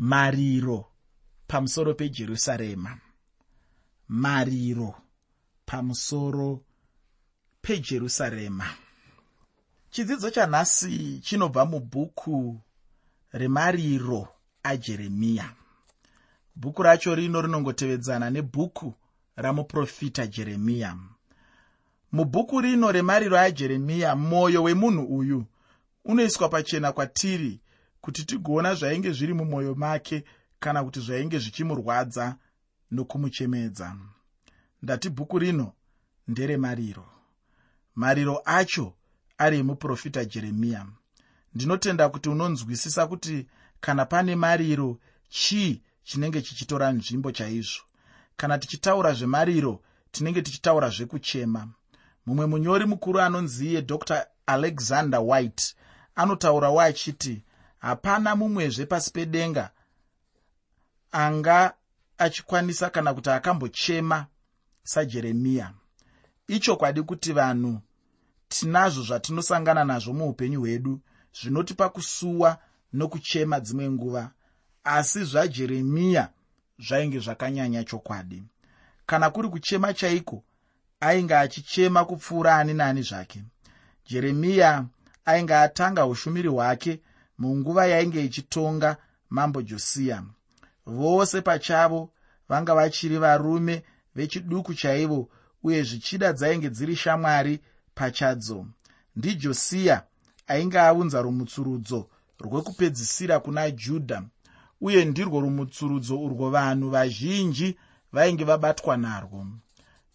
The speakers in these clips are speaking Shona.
mariro pamusoro pejerusarema. Mariro pamusoro pejerusarema. Chidzidzo chanhasi chinobva mubhuku remariro ajeremiya. Bhuku racho rino rinongotevedzana nebhuku ramuprofita jeremiya. Mubhuku rino remariro ajeremiya mwoyo wemunhu uyu unoiswa pachena kwatiri kuti tigoona zvainge zviri mumwoyo make kana kuti zvainge zvichimurwadza nokumuchemedza. Ndati bhuku rino nderemariro mariro. Acho ari emuprofita jeremiya ndinotenda kuti unonzwisisa kuti kana pane mariro chii chinenge chichitora nzvimbo chaizvo? Kana tichitaura zvemariro tinenge tichitaura zvekuchema mumwe munyori mukuru anonziye dr alexander white anotaurawo achiti hapana mumwezve pasi pedenga anga achikwanisa kana kuti akambochema sajeremiya. Ichokwadi kuti vanhu tinazvo zvatinosangana nazvo muupenyu hwedu zvinotipa kusuwa nokuchema dzimwe nguva asi zvajeremiya zvainge zvakanyanya chokwadi. Kana kuri kuchema chaiko ainge achichema kupfuura ani naani zvake. Jeremiya ainge atanga ushumiri hwake munguva yainge ichitonga mambo josiya vose pachavo vanga vachiri varume vechiduku chaivo uye zvichida dzainge dziri shamwari pachadzo. Ndijosiya ainge aunza rumutsurudzo rwekupedzisira kuna judha uye ndirwo rumutsurudzo urwo vanhu vazhinji vainge vabatwa narwo.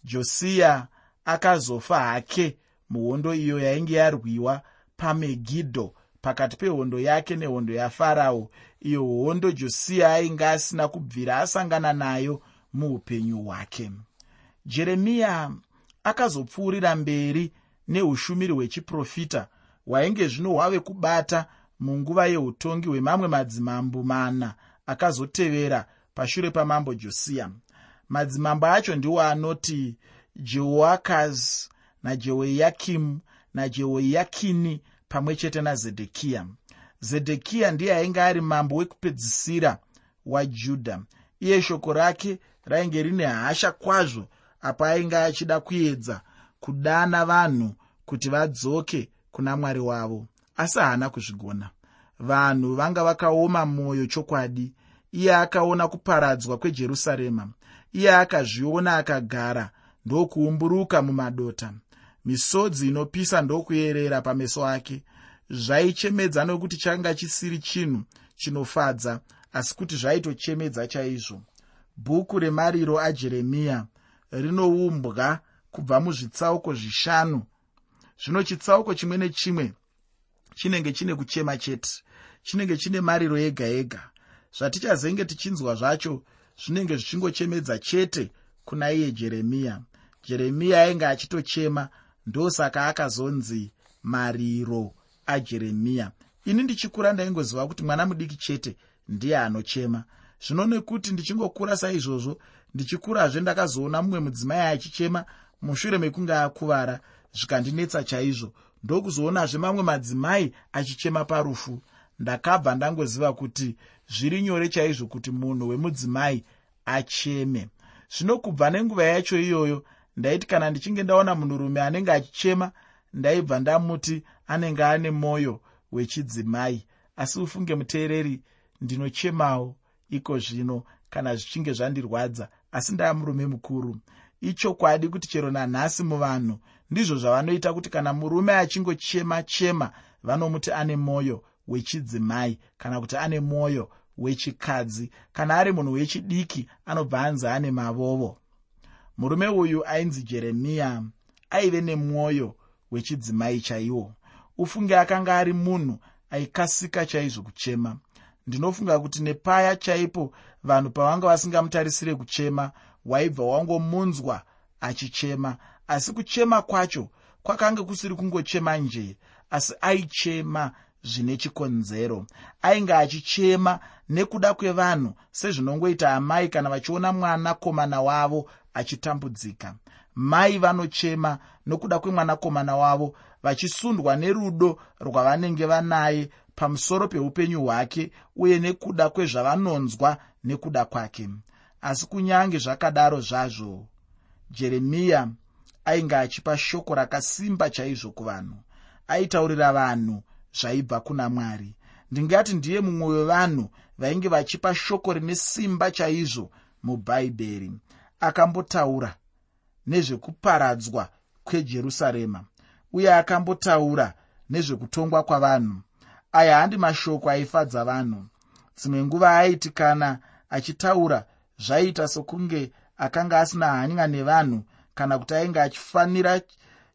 Josiya akazofa hake muhondo iyo yainge yarwiwa pamegidho pakati pehondo yake nehondo yafarao. Iyo hondo josiya ainge asina kubvira asangana nayo muupenyu hwake. Jeremiya akazopfuurira mberi neushumiri hwechiprofita hwainge zvino hwave kubata munguva yeutongi hwemamwe madzimambo mana akazotevera pashure pamambo josiya madzimambo acho ndiwo anoti jehoakazi najehoyakimu najehoyakini pamwe chete nazedhekiya zedhekiya ndiye ainge ari mambo wekupedzisira wajudha iye shoko rake rainge rine hasha kwazvo apo ainge achida kuedza kudana vanhu kuti vadzoke kuna mwari wavo asi haana kuzvigona. Vanhu vanga vakaoma mwoyo chokwadi. Iye akaona kuparadzwa kwejerusarema. Iye akazviona akagara ndokuumburuka mumadota misodzi inopisa ndokuyerera pameso ake. Zvaichemedza nokuti changa chisiri chinhu chinofadza asi kuti zvaitochemedza chaizvo. Bhuku remariro ajeremiya rinoumbwa kubva muzvitsauko zvishanu. Zvino chitsauko chimwe nechimwe chinenge chine kuchema chete chinenge chine mariro ega ega. Zvatichazenge tichinzwa zvacho zvinenge zvichingochemedza chete kuna iye jeremiya. Jeremiya ainge achitochema ndosaka akazonzi mariro ajeremiya ini ndichikura ndaingoziva kuti mwana mudiki chete ndiye anochema. Zvino nekuti ndichingokura saizvozvo ndichikurazve ndakazoona mumwe mudzimai achichema mushure mekunge akuvara zvikandinetsa chaizvo. Ndokuzoonazve mamwe madzimai achichema parufu. Ndakabva ndangoziva kuti zviri nyore chaizvo kuti munhu wemudzimai acheme. Zvino kubva nenguva yacho iyoyo ndaiti kana ndichinge ndaona munhurume anenge achichema ndaibva ndamuti anenge ane mwoyo wechidzimai. Asi ufunge muteereri ndinochemawo iko zvino kana zvichinge zvandirwadza. Asi ndaa murume mukuru. Ichokwadi kuti chero nanhasi muvanhu ndizvo zvavanoita kuti kana murume achingochema chema vanomuti ane mwoyo wechidzimai kana kuti ane mwoyo wechikadzi. Kana ari munhu wechidiki anobva anzi ane mavovo murume uyu ainzi jeremiya aive nemwoyo wechidzimai chaiwo. Ufunge akanga ari munhu aikasika chaizvo kuchema. Ndinofunga kuti nepaya chaipo vanhu pavanga vasingamutarisire kuchema waibva wangomunzwa achichema. Asi kuchema kwacho kwakanga kusiri kungochema njee asi aichema zvine chikonzero. Ainge achichema nekuda kwevanhu sezvinongoita amai kana vachiona mwanakomana wavo achitambudzika. Mai vanochema nokuda kwemwanakomana wavo vachisundwa nerudo rwavanenge vanaye pamusoro peupenyu hwake uye nekuda kwezvavanonzwa nekuda kwake. Asi kunyange zvakadaro zvazvo jeremiya ainge achipa shoko rakasimba chaizvo kuvanhu. Aitaurira vanhu zvaibva kuna mwari. Ndingati ndiye mumwe wevanhu vainge vachipa shoko rine simba chaizvo mubhaibheri akambotaura nezvekuparadzwa kwejerusarema uye akambotaura nezvekutongwa kwavanhu. Aya handi mashoko aifadza vanhu. Dzimwe nguva aiti kana achitaura zvaiita sokunge akanga asina hanya nevanhu kana kuti ainge achifanira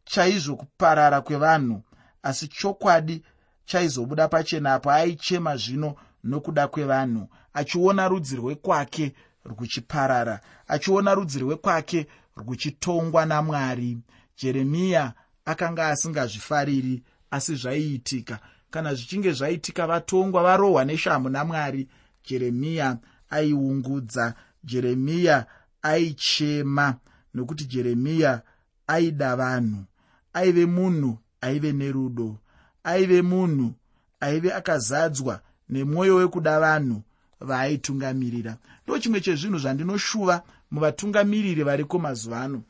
chaizvo kuparara kwevanhu asi chokwadi chaizobuda pachena apo aichema zvino nokuda kwevanhu achiona rudzi rwekwake rwuchiparara achiona rudzi rwekwake rwuchitongwa namwari. Jeremiya akanga asingazvifariri asi zvaiitika. Kana zvichinge zvaitika vatongwa varohwa neshamhu namwari. Jeremiya aiungudza jeremiya aichema nokuti jeremiya aida vanhu. Aive munhu aive nerudo aive munhu aive akazadzwa nemwoyo wekuda vanhu vaaitungamirira. Ndo chimwe chezvinhu zvandinoshuva muvatungamiriri variko mazuva ano.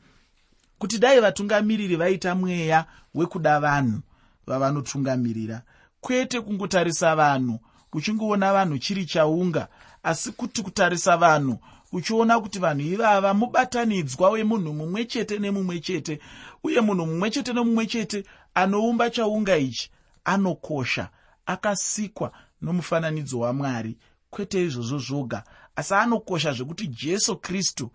Kuti dai vatungamiriri vaita mweya wekuda vanhu vavanotungamirira kwete kungotarisa vanhu uchingoona vanhu chiri chaunga asi kuti kutarisa vanhu uchiona kuti vanhu ivava mubatanidzwa wemunhu mumwe chete nemumwe chete uye munhu mumwe chete nemumwe chete anoumba chaunga ichi anokosha akasikwa nomufananidzo wamwari. Kwete izvozvo zvoga. Asi anokosha zvekuti jesu kristu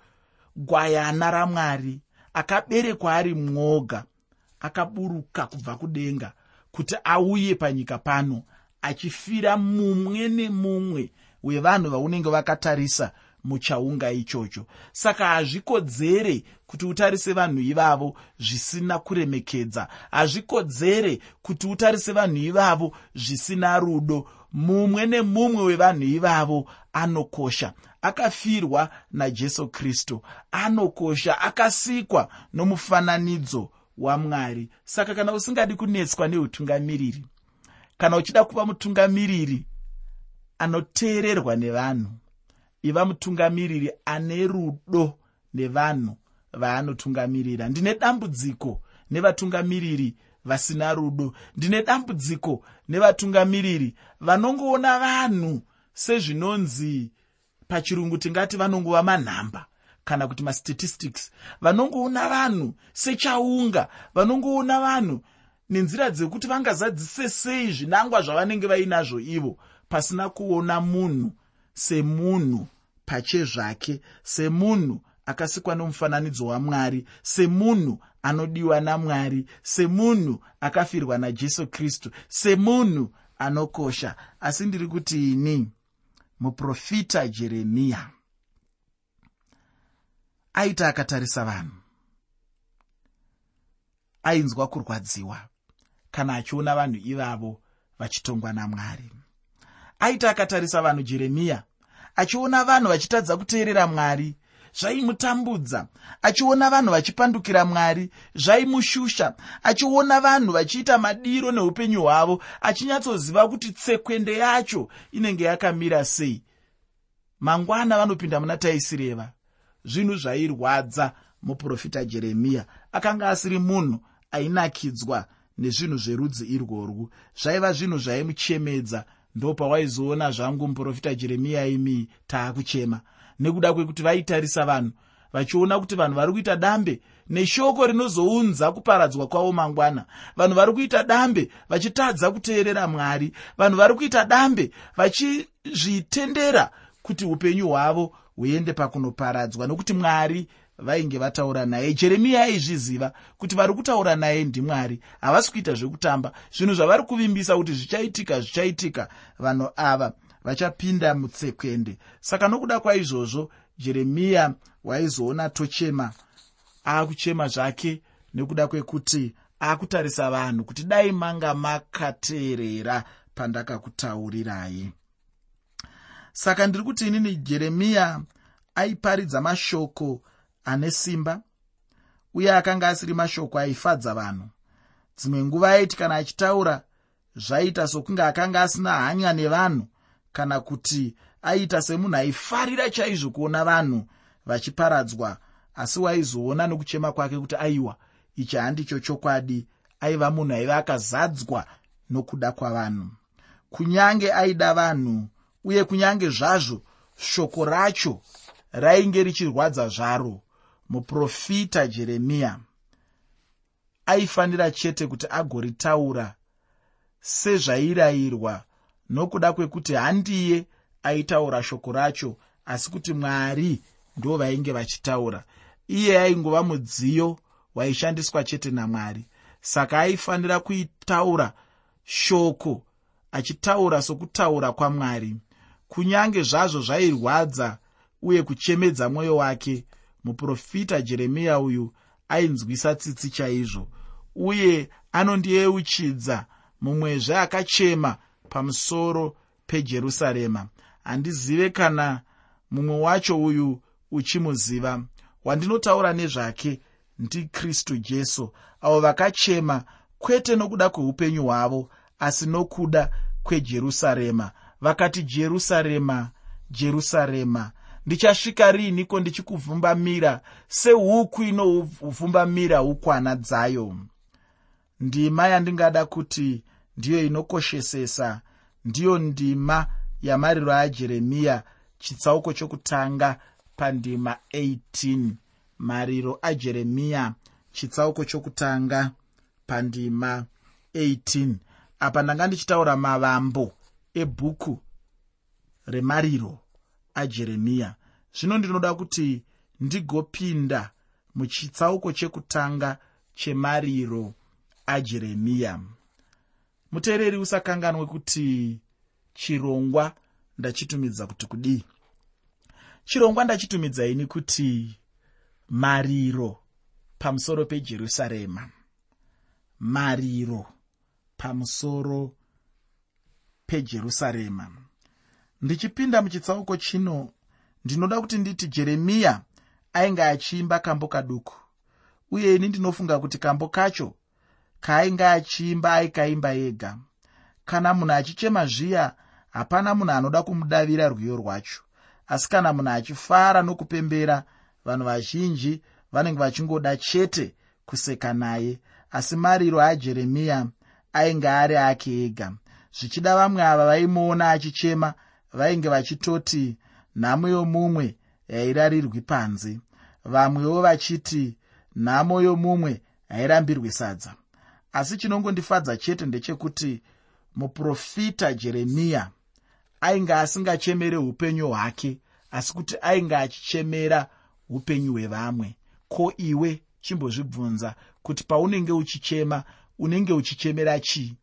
gwayana ramwari akaberekwa ari mwoga akaburuka kubva kudenga kuti auye panyika pano achifira mumwe nemumwe wevanhu vaunenge vakatarisa muchaunga ichocho. Saka hazvikodzere kuti utarise vanhu ivavo zvisina kuremekedza. Hazvikodzere kuti utarise vanhu ivavo zvisina rudo. Mumwe nemumwe wevanhu ivavo anokosha. Akafirwa najesu kristu. Anokosha akasikwa nomufananidzo wamwari. Saka kana usingadi kunetswa neutungamiriri kana uchida kuva mutungamiriri anoteererwa nevanhu iva mutungamiriri ane rudo nevanhu vaanotungamirira. Ndine dambudziko nevatungamiriri vasina rudo. Ndine dambudziko nevatungamiriri vanongoona vanhu sezvinonzi pachirungu tingati vanongova manhamba kana kuti mastatistics. Vanongoona vanhu sechaunga vanongoona vanhu nenzira dzekuti vangazadzise sei zvinangwa zvavanenge vainazvo ivo pasina kuona munhu semunhu pachezvake semunhu akasikwa nomufananidzo wamwari semunhu anodiwa namwari semunhu akafirwa najesu kristu semunhu anokosha. Asi ndiri kuti ini muprofita jeremiya aiti akatarisa vanhu ainzwa kurwadziwa kana achiona vanhu ivavo vachitongwa namwari. Aiti akatarisa vanhu jeremiya achiona vanhu vachitadza kuteerera mwari zvaimutambudza. Achiona vanhu vachipandukira mwari zvaimushusha. Achiona vanhu vachiita madiro neupenyu hwavo achinyatsoziva kuti tsekwende yacho inenge yakamira sei. Mangwana vanopinda muna taisireva. Zvinhu zvairwadza muprofita jeremiya. Akanga asiri munhu ainakidzwa nezvinhu zverudzi irworwu. Zvaiva zvinhu zvaimuchemedza ndo pawaizoona zvangu muprofita jeremiya imi taakuchema. Nekuda kwekuti vaitarisa vanhu vachiona kuti vanhu vari kuita dambe neshoko rinozounza kuparadzwa kwavo mangwana. Vanhu vari kuita dambe vachitadza kuteerera mwari. Vanhu vari kuita dambe vachizvitendera kuti upenyu hwavo huende pakunoparadzwa nokuti mwari vainge vataura naye. Jeremiya aizviziva kuti vari kutaura naye ndimwari. Havasi kuita zvekutamba. Zvinhu zvavari kuvimbisa kuti zvichaitika zvichaitika. Vanhu ava vachapinda mutsekwende. Saka nokuda kwaizvozvo jeremiya waizoona tochema aakuchema zvake nekuda kwekuti aakutarisa vanhu kuti dai manga makateerera pandakakutaurirai. Saka ndiri kuti inini jeremiya aiparidza mashoko ane simba uye akanga asiri mashoko aifadza vanhu. Dzimwe nguva aiti kana achitaura zvaita sokunge akanga asina hanya nevanhu kana kuti aita semunhu aifarira chaizvo kuona vanhu vachiparadzwa asi waizoona nokuchema kwake kuti aiwa ichi handicho chokwadi aiva munhu aiva akazadzwa nokuda kwavanhu. Kunyange aida vanhu uye kunyange zvazvo shoko racho rainge richirwadza zvaro muprofita jeremiya aifanira chete kuti agoritaura sezvairayirwa nokuda kwekuti handiye aitaura shoko racho asi kuti mwari ndo vainge vachitaura. Iye aingova mudziyo waishandiswa chete namwari. Saka aifanira kuitaura shoko achitaura sokutaura kwamwari. Kunyange zvazvo zvairwadza uye kuchemedza mwoyo wake muprofita jeremiya uyu ainzwisa tsitsi chaizvo uye anondiyeuchidza mumwezve akachema pamusoro pejerusarema. Handizive kana mumwe wacho uyu uchimuziva. Wandinotaura nezvake ndikristu jesu avo vakachema kwete nokuda kweupenyu hwavo asi nokuda kwejerusarema. Vakati jerusarema jerusarema ndichasvika riiniko ndichikuvhumbamira sehuku inovhumbamira hukwana dzayo? Ndima yandingada kuti ndiyo inokoshesesa ndiyo ndima yamariro ajeremiya chitsauko chokutanga pandima 18 mariro ajeremiya chitsauko chokutanga pandima 18 apa ndanga ndichitaura mavambo ebhuku remariro ajeremiya. Zvino ndinoda kuti ndigopinda muchitsauko chekutanga chemariro ajeremiya. Muteereri usakanganwe kuti chirongwa ndachitumidza kuti kudii? Chirongwa ndachitumidzaini kuti mariro pamusoro pejerusarema. Mariro pamusoro pejerusarema ndichipinda muchitsauko chino ndinoda kuti nditi jeremiya ainge achiimba kambo kaduku. Uye ini ndinofunga kuti kambo kacho kaainge achiimba aikaimba ega. Kana munhu achichema zviya hapana munhu anoda kumudavira rwiyo rwacho. Asi kana munhu achifara nokupembera vanhu vazhinji vanenge vachingoda chete kuseka naye. Asi mariro ajeremiya ainge ari ake ega. Zvichida vamwe ava vaimuona achichema vainge vachitoti nhamo yomumwe hairarirwi panze. Vamwewo vachiti nhamo yomumwe hairambirwi sadza. Asi chinongondifadza chete ndechekuti muprofita jeremiya ainge asingachemere upenyu hwake asi kuti ainge achichemera upenyu hwevamwe. Ko iwe chimbozvibvunza kuti paunenge uchichema unenge uchichemera chii?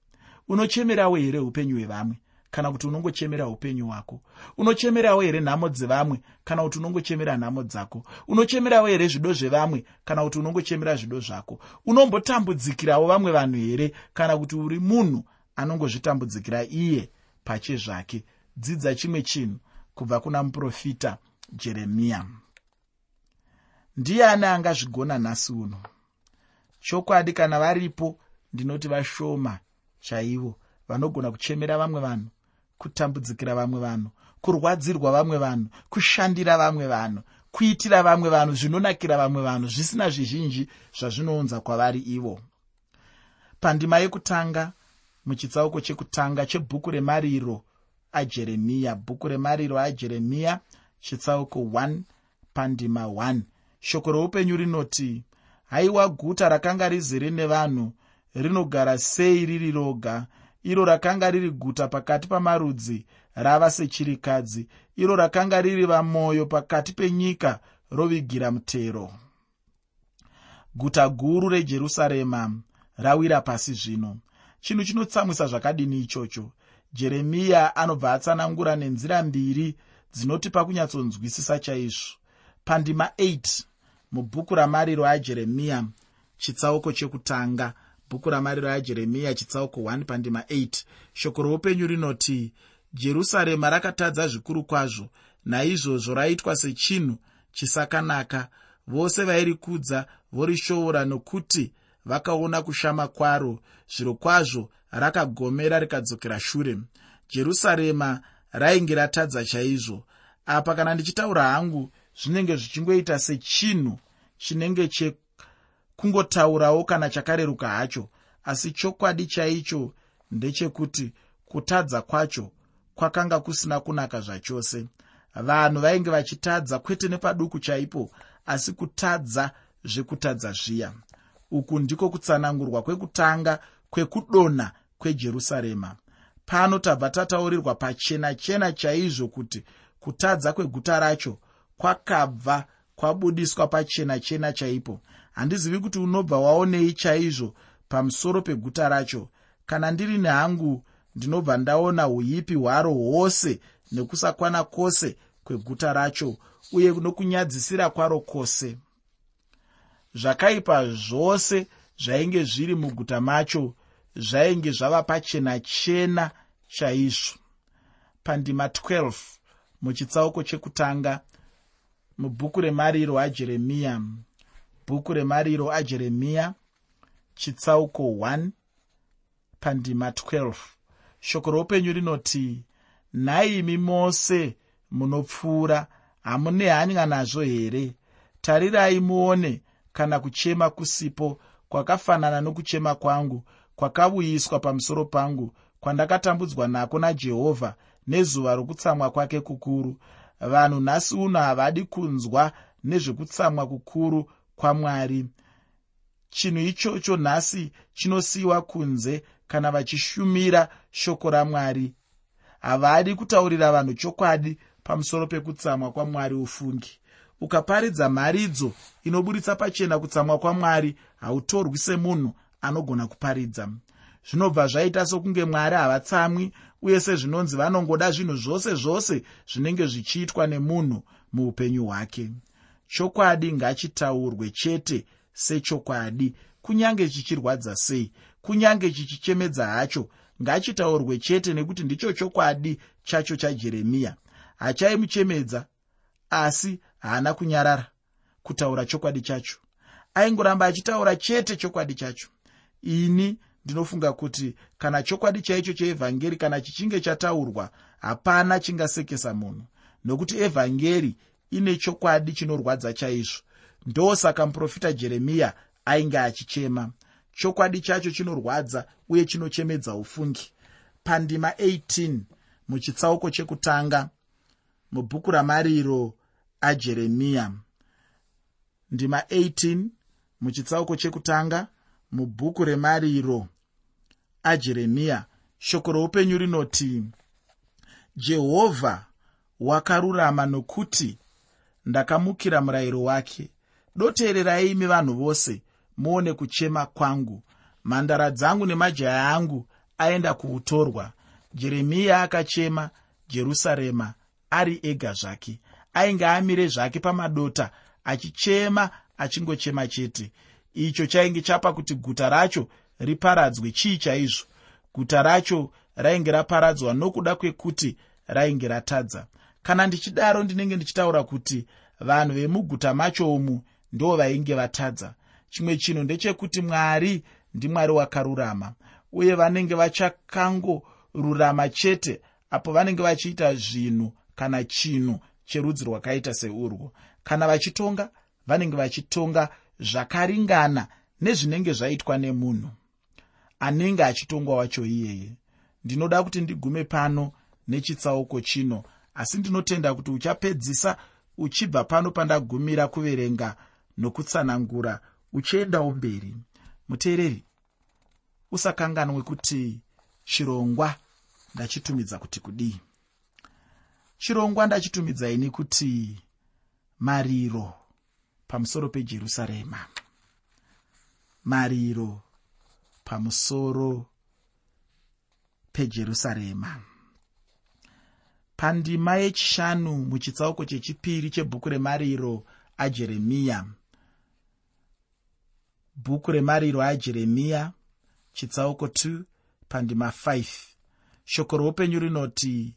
Unochemerawo here upenyu hwevamwe kana kuti unongochemera upenyu hwako. Unochemerawo here nhamo dzevamwe kana kuti unongochemera nhamo dzako? Unochemerawo here zvido zvevamwe kana kuti unongochemera zvido zvako? Unombotambudzikirawo vamwe vanhu here kana kuti uri munhu anongozvitambudzikira iye pache zvake? Dzidza chimwe chinhu kubva kuna muprofita jeremiya. Ndiani angazvigona nhasi uno? Chokwadi kana varipo ndinoti vashoma chaivo vanogona kuchemera vamwe vanhu kutambudzikira vamwe vanhu kurwadzirwa vamwe vanhu kushandira vamwe vanhu kuitira vamwe vanhu zvinonakira vamwe vanhu zvisina zvizhinji zvazvinounza kwavari ivo. Pandima yekutanga muchitsauko chekutanga chebhuku remariro ajeremiya bhuku remariro ajeremiya chitsauko 1 pandima 1 shoko roupenyu rinoti haiwa guta rakanga rizere nevanhu rinogara sei riri roga iro rakanga riri guta pakati pamarudzi rava sechirikadzi iro rakanga riri vamwoyo pakati penyika rovigira mutero. Guta guru rejerusarema rawira pasi zvino. Chinhu chinotsamwisa zvakadini ichocho? Jeremiya anobva atsanangura nenzira mbiri dzinotipa kunyatsonzwisisa chaizvo. Pandima 8 mubhuku ramariro ajeremiya chitsauko chekutanga bhuku ramariro ajeremiya chitsauko 1 pandima 8 shoko roupenyu rinoti jerusarema rakatadza zvikuru kwazvo naizvozvo raitwa sechinhu chisakanaka. Vose vairikudza vorishoora nokuti vakaona kushama kwaro. Zviro kwazvo rakagomera rikadzokera shure. Jerusarema rainge ratadza chaizvo. Apa kana ndichitaura hangu zvinenge zvichingoita sechinhu chinenge chekungotaurawo kana chakareruka hacho asi chokwadi chaicho ndechekuti kutadza kwacho kwakanga kusina kunaka zvachose. Vanhu vainge vachitadza kwete nepaduku chaipo asi kutadza zvekutadza zviya. Uku ndiko kutsanangurwa kwekutanga kwekudonha kwejerusarema. Pano tabva tataurirwa pachena chena chaizvo kuti kutadza kweguta racho kwakabva kwabudiswa pachena chena chaipo handizivi kuti unobva waonei chaizvo pamusoro peguta racho. Kana ndiri nehangu ndinobva ndaona uipi hwaro hwose nekusakwana kwose kweguta racho uye nokunyadzisira kwaro kwose. Zvakaipa zvose zvainge zviri muguta macho zvainge zvava pachena chena chaizvo. Pandima 12 muchitsauko chekutanga mubhuku remariro ajeremiya bhuku remariro ajeremiya chitsauko 1 pandima 12 shoko roupenyu rinoti nhaimi mose munopfuura hamune hanya nazvo here? Tarirai muone kana kuchema kusipo kwakafanana nokuchema kwangu kwakauyiswa pamusoro pangu kwandakatambudzwa nako najehovha nezuva rokutsamwa kwake kukuru. Vanhu nhasi uno havadi kunzwa nezvekutsamwa kukuru kwamwari. Chinhu ichocho nhasi chinosiyiwa kunze kana vachishumira shoko ramwari. Havadi kutaurira vanhu chokwadi pamusoro pekutsamwa kwamwari ufungi. Ukaparidza mharidzo inoburitsa pachena kutsamwa kwamwari hautorwi semunhu anogona kuparidza. Zvinobva zvaita sokunge mwari havatsamwi uye sezvinonzi vanongoda zvinhu zvose zvose zvinenge zvichiitwa nemunhu muupenyu hwake chokwadi ngachitaurwe chete sechokwadi. Kunyange chichirwadza sei? Kunyange chichichemedza hacho ngachitaurwe chete nekuti ndicho chokwadi chacho chajeremiya. Hachaimuchemedza asi haana kunyarara kutaura chokwadi chacho. Aingoramba achitaura chete chokwadi chacho. Ini ndinofunga kuti kana chokwadi chaicho cheevhangeri kana chichinge chataurwa hapana chingasekesa munhu nokuti evhangeri ine chokwadi chinorwadza chaizvo. Ndosaka muprofita jeremiya ainge achichema. Chokwadi chacho chinorwadza uye chinochemedza ufungi. Pandima 18 muchitsauko chekutanga mubhuku ramariro ajeremiya ndima 18 muchitsauko chekutanga mubhuku remariro ajeremiya shoko roupenyu rinoti jehovha wakarurama nokuti ndakamukira murayiro wake. Doteererai imi vanhu vose muone kuchema kwangu. Mhandara dzangu nemajaya angu aenda kuutorwa. Jeremiya akachema jerusarema ari ega zvake. Ainge amire zvake pamadota achichema achingochema chete. Icho chainge chapa kuti guta racho riparadzwe chii chaizvo? Guta racho rainge raparadzwa nokuda kwekuti rainge ratadza kana ndichidaro ndinenge ndichitaura kuti vanhu vemuguta macho umu ndo vainge vatadza. Chimwe chinhu ndechekuti mwari ndimwari wakarurama uye vanenge vachakangorurama chete apo vanenge vachiita zvinhu kana chinhu cherudzi rwakaita seurwo kana vachitonga vanenge vachitonga zvakaringana nezvinenge zvaitwa nemunhu anenge achitongwa wacho iyeye. Ndinoda kuti ndigume pano nechitsauko chino asi ndinotenda kuti uchapedzisa uchibva pano pandagumira kuverenga nokutsanangura uchiendawo mberi muteereri usakanganwe kuti chirongwa ndachitumidza kuti kudii. Chirongwa ndachitumidza ini kuti mariro pamusoro pejerusarema. Mariro pamusoro pejerusarema pandima yechishanu muchitsauko chechipiri chebhuku remariro ajeremiya. Bhuku remariro ajeremiya chitsauko 2 pandima 5 shoko roupenyu rinoti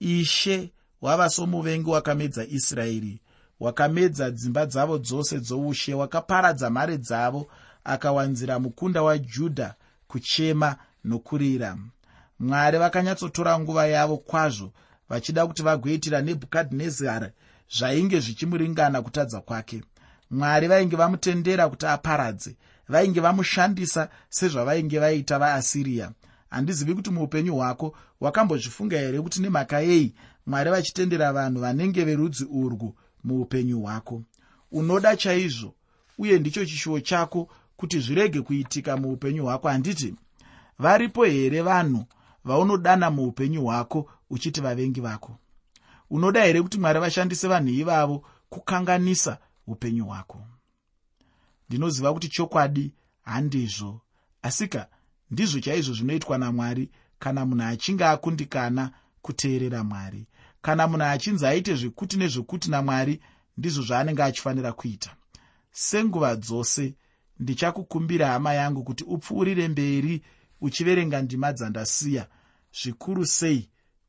ishe wava somuvengi wakamedza israeri wakamedza dzimba dzavo dzose dzoushe wakaparadza mhare dzavo akawanzira mukunda wajudha kuchema nokurira. Mwari vakanyatsotora nguva yavo kwazvo vachida kuti vagoitira nebhukadhinezari zvainge zvichimuringana kutadza kwake. Mwari vainge vamutendera kuti aparadze vainge vamushandisa sezvavainge vaita vaasiriya handizivi kuti muupenyu hwako wakambozvifunga here kuti nemhaka yei mwari vachitendera vanhu vanenge verudzi urwu muupenyu hwako? Unoda chaizvo uye ndicho chishuwo chako kuti zvirege kuitika muupenyu hwako. Handiti varipo here vanhu vaunodana muupenyu hwako uchiti vavengi vako unoda here kuti mwari vashandise vanhu ivavo kukanganisa upenyu hwako? Ndinoziva kuti chokwadi handizvo asika ndizvo chaizvo zvinoitwa namwari. Kana munhu achinge akundikana kuteerera mwari kana munhu achinzi aite zvekuti nezvekuti namwari ndizvo zvaanenge achifanira kuita. Senguva dzose ndichakukumbira hama yangu kuti upfuurire mberi uchiverenga ndima dzandasiya zvikuru sei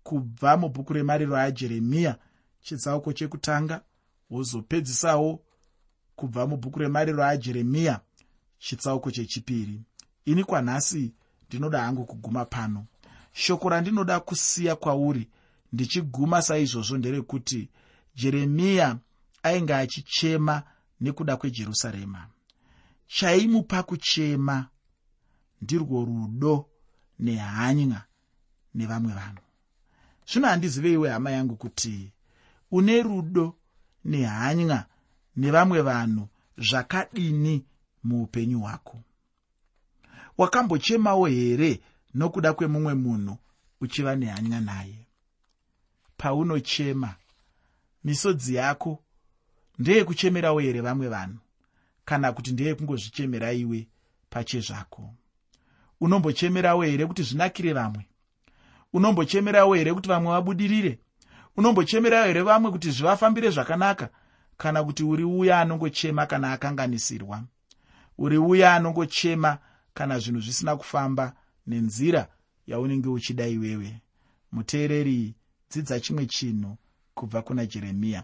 kubva mubhuku remariro ajeremiya chitsauko chekutanga wozopedzisawo kubva mubhuku remariro ajeremiya chitsauko chechipiri. Ini kwanhasi ndinoda hangu kuguma pano. Shoko randinoda kusiya kwauri ndichiguma saizvozvo nderekuti jeremiya ainge achichema nekuda kwejerusarema. Chaimupa kuchema ndirwo rudo nehanya nevamwe vanhu zvino handiziveiwe hama yangu kuti une rudo nehanya nevamwe vanhu zvakadini muupenyu hwako? Wakambochemawo here nokuda kwemumwe munhu uchiva nehanya naye? Paunochema misodzi yako ndeyekuchemerawo here vamwe vanhu? Kana kuti ndeyekungozvichemera iwe pachezvako unombochemerawo here kuti zvinakire vamwe unombochemerawo here kuti vamwe vabudirire? Unombochemerawo here vamwe kuti zvivafambire zvakanaka? Kana kuti uri uya anongochema kana akanganisirwa? Uri uya anongochema kana zvinhu zvisina kufamba nenzira yaunenge uchida iwewe? Muteereri dzidza chimwe chinhu kubva kuna jeremiya